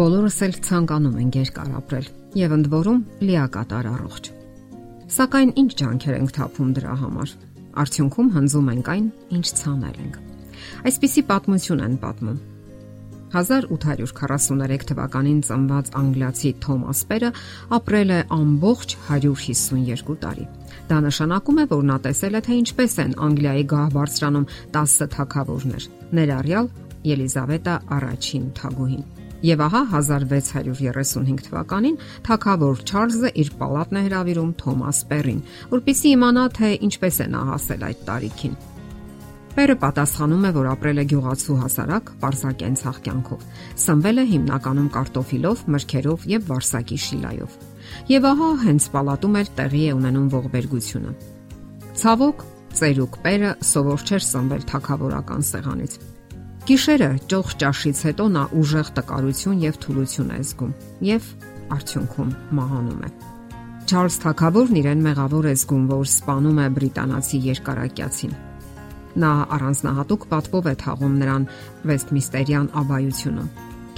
Բոլորս էլ ցանկանում ենք երկար ապրել եւ ընդ որում լիակատար առողջ։ Սակայն ինչ ջանքեր ենք թափում դրա համար։ Արդյունքում հնձում ենք այն, ինչ ցանել ենք։ Այսպիսի պատմություն են պատմում։ 1843 թվականին ծնված անգլիացի Թոմաս Պերը ապրել է ամբողջ 152 տարի։ Դա նշանակում է, որ նա տեսել է, թե ինչպես են Անգլիայի գահ բարձրանում 10 թագավորներ, ներառյալ Ելիզավետա առաջին թագուհին։ Եվ ահա 1635 թվականին թագավոր Չարլզը իր պալատն է հրավիրում Թոմաս Պերին, որպիսի իմանա թե ինչպես է նա հասել այդ տարիքին։ Պերը պատասխանում է, որ ապրել է գյուղացու հասարակ, պարզակենցաղ կյանքով։ Սնվել է հիմնականում կարտոֆիլով, մրգերով եւ վարսակի շիլայով։ Եվ ահա հենց պալատում էլ տեղի է ունենում ողբերգությունը։ Ցավոք, ծերուկ Պերը սովոր չէր սնվել թակավորական սեղանից։ Գիշերը ճող ճաշից հետո նա ուժեղ տկարություն եւ թուլություն է զգում եւ արդյունքում մահանում է։ Չարլզ Թակավորն իրեն մեղավոր է զգում, որ սպանում է բրիտանացի երկարակյացին։ Նա առանձնահատուկ պատվով է թաղում նրան Վեստմիստերյան աբայությունում։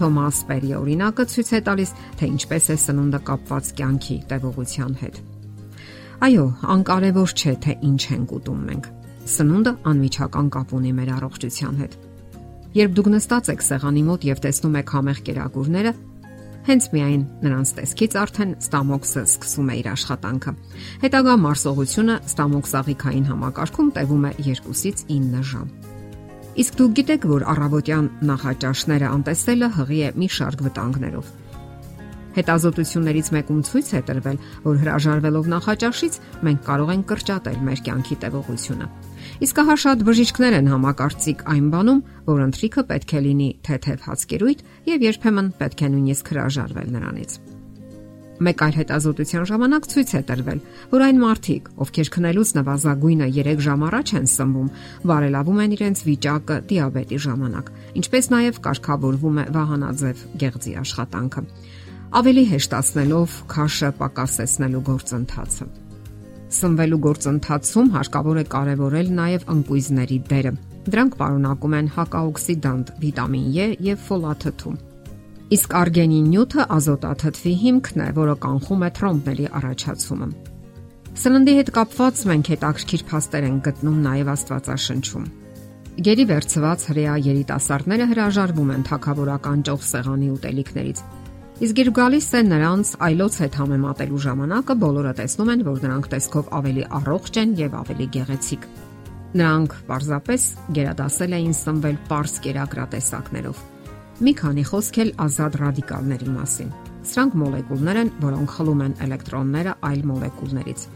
Թոմաս Պերի օրինակը ցույց է տալիս, թե ինչպես է սնունդը կապված կյանքի տևողության հետ։ Այո, անկարևոր չէ, թե ինչ ենք ուտում մենք։ Սնունդը անմիջական կապ ունի մեր առողջության հետ։ Երբ դուք նստած եք սեղանի մոտ եւ տեսնում եք համեղ կերակուրները, հենց միայն նրանց տեսքից արդեն ստամոքսը սկսում է իր աշխատանքը։ Հետագա մարսողությունը ստամոքսաղիքային համակարգում տևում է 2-ից 9 ժամ։ Իսկ դուք գիտեք, որ առավոտյան նախաճաշները անտեսելը հղի է մի շարք վտանգներով։ Հետազոտություններից մեկում ցույց է տրվել, որ հրաժարվելով նախաճաշից մենք կարող ենք կրճատել մեր կյանքի տևողությունը։ Իսկ ահա շատ բժիշկներ են համակարծիք այն բանում, որ ընթրիքը պետք է լինի թեթև հացկերույթ եւ երբեմն պետք է նույնիսկ հրաժարվել նրանից։ Մեկ այլ հետազոտության ժամանակ ցույց է տրվել, որ այն մարդիկ, ովքեր քնելուց նվազագույնը 3 ժամ առաջ են սնվում, բարելավում են իրենց վիճակը դիաբետի ժամանակ, ինչպես նաև կարգավորվում է վահանաձև գեղձի աշխատանքը ավելի հեշտացնելով քաշը պակասեցնելու գործընթացը։ Սնվելու գործընթացում հարկավոր է կարևորել նաև ընկույզների դերը։ Դրանք պարունակում են հակաօքսիդանտ, վիտամին Է եւ ֆոլաթթու։ Իսկ արգենին նյութը ազոտաթթվի հիմքն է, որը կանխում է թրոմբների առաջացումը։ Սննդի հետ կապված մենք հետաքրքիր փաստեր են գտնում նաև Աստվածաշնչում։ Գերի վերծված հрեա երիտասարդները հրաժարվում են թակավորական ճոխ սեղանի ուտելիքներից Իսկ երբ գալիս է նրանց այլոց հետ համեմատելու ժամանակը, բոլորը տեսնում են, որ նրանք տեսքով ավելի առողջ են եւ ավելի գեղեցիկ։ Նրանք պարզապես գերադասել էին սնվել པարս կերակրատեսակներով։ Մի քանի խոսք էլ ազատ ռադիկալների մասին։ Սրանք մոլեկուլներ են, որոնք խլում են էլեկտրոնները այլ մոլեկուլներից։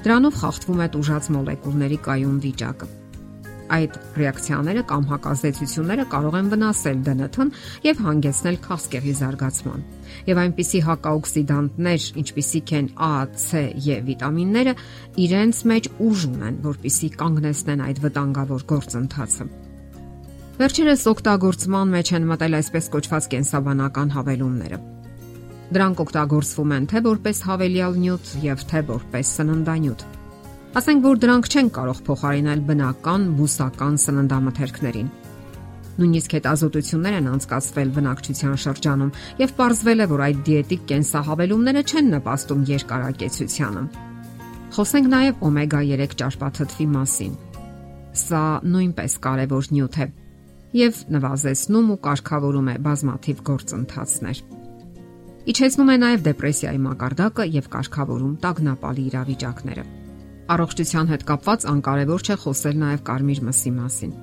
Դրանով խախտվում է տուժած մոլեկուլների կայուն վիճակը այդ ռեակցիաները կամ հակազդեցությունները կարող են վնասել ԴՆԹ-ն եւ հանգեցնել քաղցկեղի զարգացման։ Եվ այնպիսի հակաօքսիդանտներ, ինչպիսիք են A, C եւ վիտամինները, իրենց մեջ ուժ ունեն, որpիսի կանգնեցնեն այդ վտանգավոր գործընթացը։ Վերջերս օգտագործման մեջ են մտել այսպես կոչված կենսաբանական հավելումները։ Դրանք օգտագործվում են թե որպես հավելյալ նյութ եւ թե որպես սննդանյութ։ Ասենք որ դրանք չեն կարող փոխարինել բնական բուսական սննդամթերքներին։ Նույնիսկ հետազոտություններ են անցկացվել բնակչության շրջանում եւ ողջվել է, որ այդ դիետիկ կենսահավելումները չեն նպաստում երկարակեցությանը։ Խոսենք նաեւ օմեգա 3 ճարպաթթվի մասին։ Սա նույնպես կարևոր նյութ է եւ նվազեցնում ու կարգավորում է բազմաթիվ գործընթացներ։ Իջեցնում է նաև դեպրեսիայի մակարդակը եւ կարգավորում տագնապալի իրավիճակները։ Առողջության հետ կապված անկարևոր չէ խոսել նաև կարմիր մսի մասին։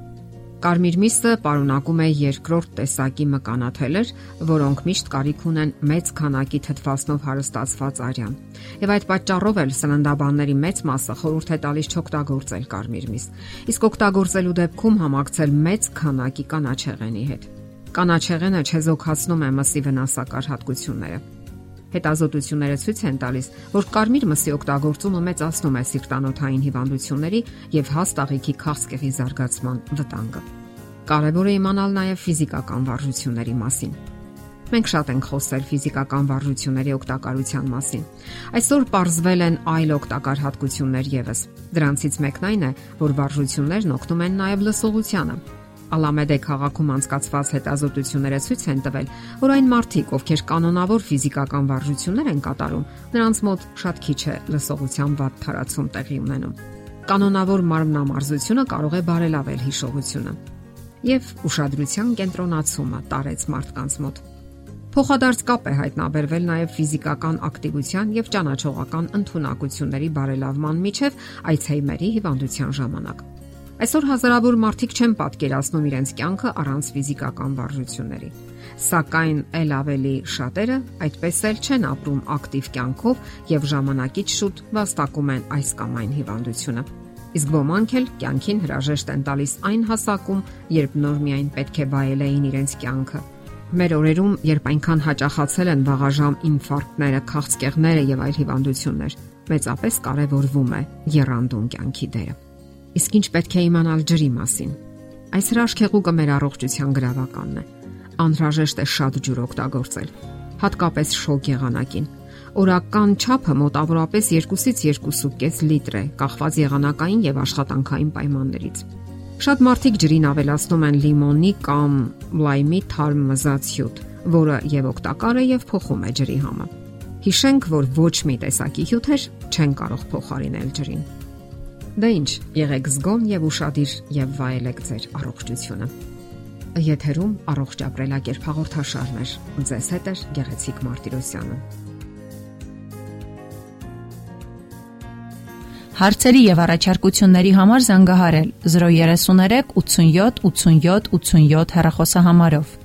Կարմիր միսը պարունակում է երկրորդ տեսակի մկանաթելեր, որոնք միշտ կարիք ունեն մեծ քանակի թթվասնով հարստացված արյան։ Եվ այդ պատճառով էլ սննդաբանների մեծ մասը խորհուրդ է տալիս չօգտագործել կարմիր միս։ Իսկ օգտագործելու դեպքում համակցել մեծ քանակի կանաչեղենի հետ։ Կանաչեղենը չեզոքացնում է մսի վնասակար հատկությունները Հետազոտությունները ցույց են տալիս, որ կարմիր մսի օգտագործումը մեծացնում է սիրտանոթային հիվանդությունների եւ հաստ աղիքի քաղցկեղի զարգացման վտանգը։ Կարևոր է իմանալ նաեւ ֆիզիկական վարժությունների մասին։ Մենք շատ ենք խոսել ֆիզիկական վարժությունների օգտակարության մասին։ Այսօր ողրզվել են այլ օգտակար հատկություններ եւս։ Դրանցից մեկն այն է, որ վարժություններն օգնում են նաեւ լսողությանը։ Ալամեդե քաղաքում անցկացված հետազոտությունները ցույց են տվել, որ այն մարդիկ, ովքեր կանոնավոր ֆիզիկական վարժություններ են կատարում, նրանց մոտ շատ քիչ է լսողության վատ թարացում տեղի ունենում։ Կանոնավոր մարմնամարզությունը կարող է բարելավել հիշողությունը եւ ուշադրության կենտրոնացումը տարեց մարդկանց մոտ։ Փոխադարձ կապ է հայտնաբերվել նաև ֆիզիկական ակտիվության եւ ճանաչողական ընտունակությունների բարելավման միջև այցհեյմերի հիվանդության ժամանակ։ Այսօր հազարավոր մարդիկ չեն պատկերացնում իրենց կյանքը առանց ֆիզիկական վարժությունների։ Սակայն ել ավելի շատերը այդպես էլ չեն ապրում ակտիվ կյանքով եւ ժամանակից շուտ վաստակում են այս կամ այն հիվանդությունը։ Իսկ ոմանք էլ կյանքին հրաժեշտ են տալիս այն հասակում, երբ նոր միայն պետք է վայելեին իրենց կյանքը։ Մեր օրերում, երբ այնքան հաճախացել են վաղաժամ ինֆարկտները, քաղցկեղները եւ այլ հիվանդություններ, մեծապես կարևորվում է երանդուն կյանքի դերը։ Իսկ ինչ պետք է իմանալ ջրի մասին։ Այս հրաշքեղուկը մեր առողջության գրավականն է։ Անհրաժեշտ է շատ ջուր օգտագործել, հատկապես շոգ եղանակին։ Օրական չափը մոտավորապես 2-ից 2.5 լիտր է, կախված եղանակային եւ աշխատանքային պայմաններից։ Շատ մարդիկ ջրին ավելացնում են լիմոնի կամ լայմի թարմ մզած հյութ, որը եւ օգտակար է եւ փոխում է ջրի համը։ Հիշենք, որ ոչ մի տեսակի հյութեր չեն կարող փոխարինել ջրին։ Դե ի՞նչ, եղեք զգոն եւ ուրախadir եւ վայելեք ձեր առողջությունը։ Եթերում առողջ ապրելակերպ հաղորդաշարն է։ Ձեզ հետ է Գեղեցիկ Մարտիրոսյանը։ Հարցերի եւ առաջարկությունների համար զանգահարել 033 87 87 87 հեռախոսահամարով։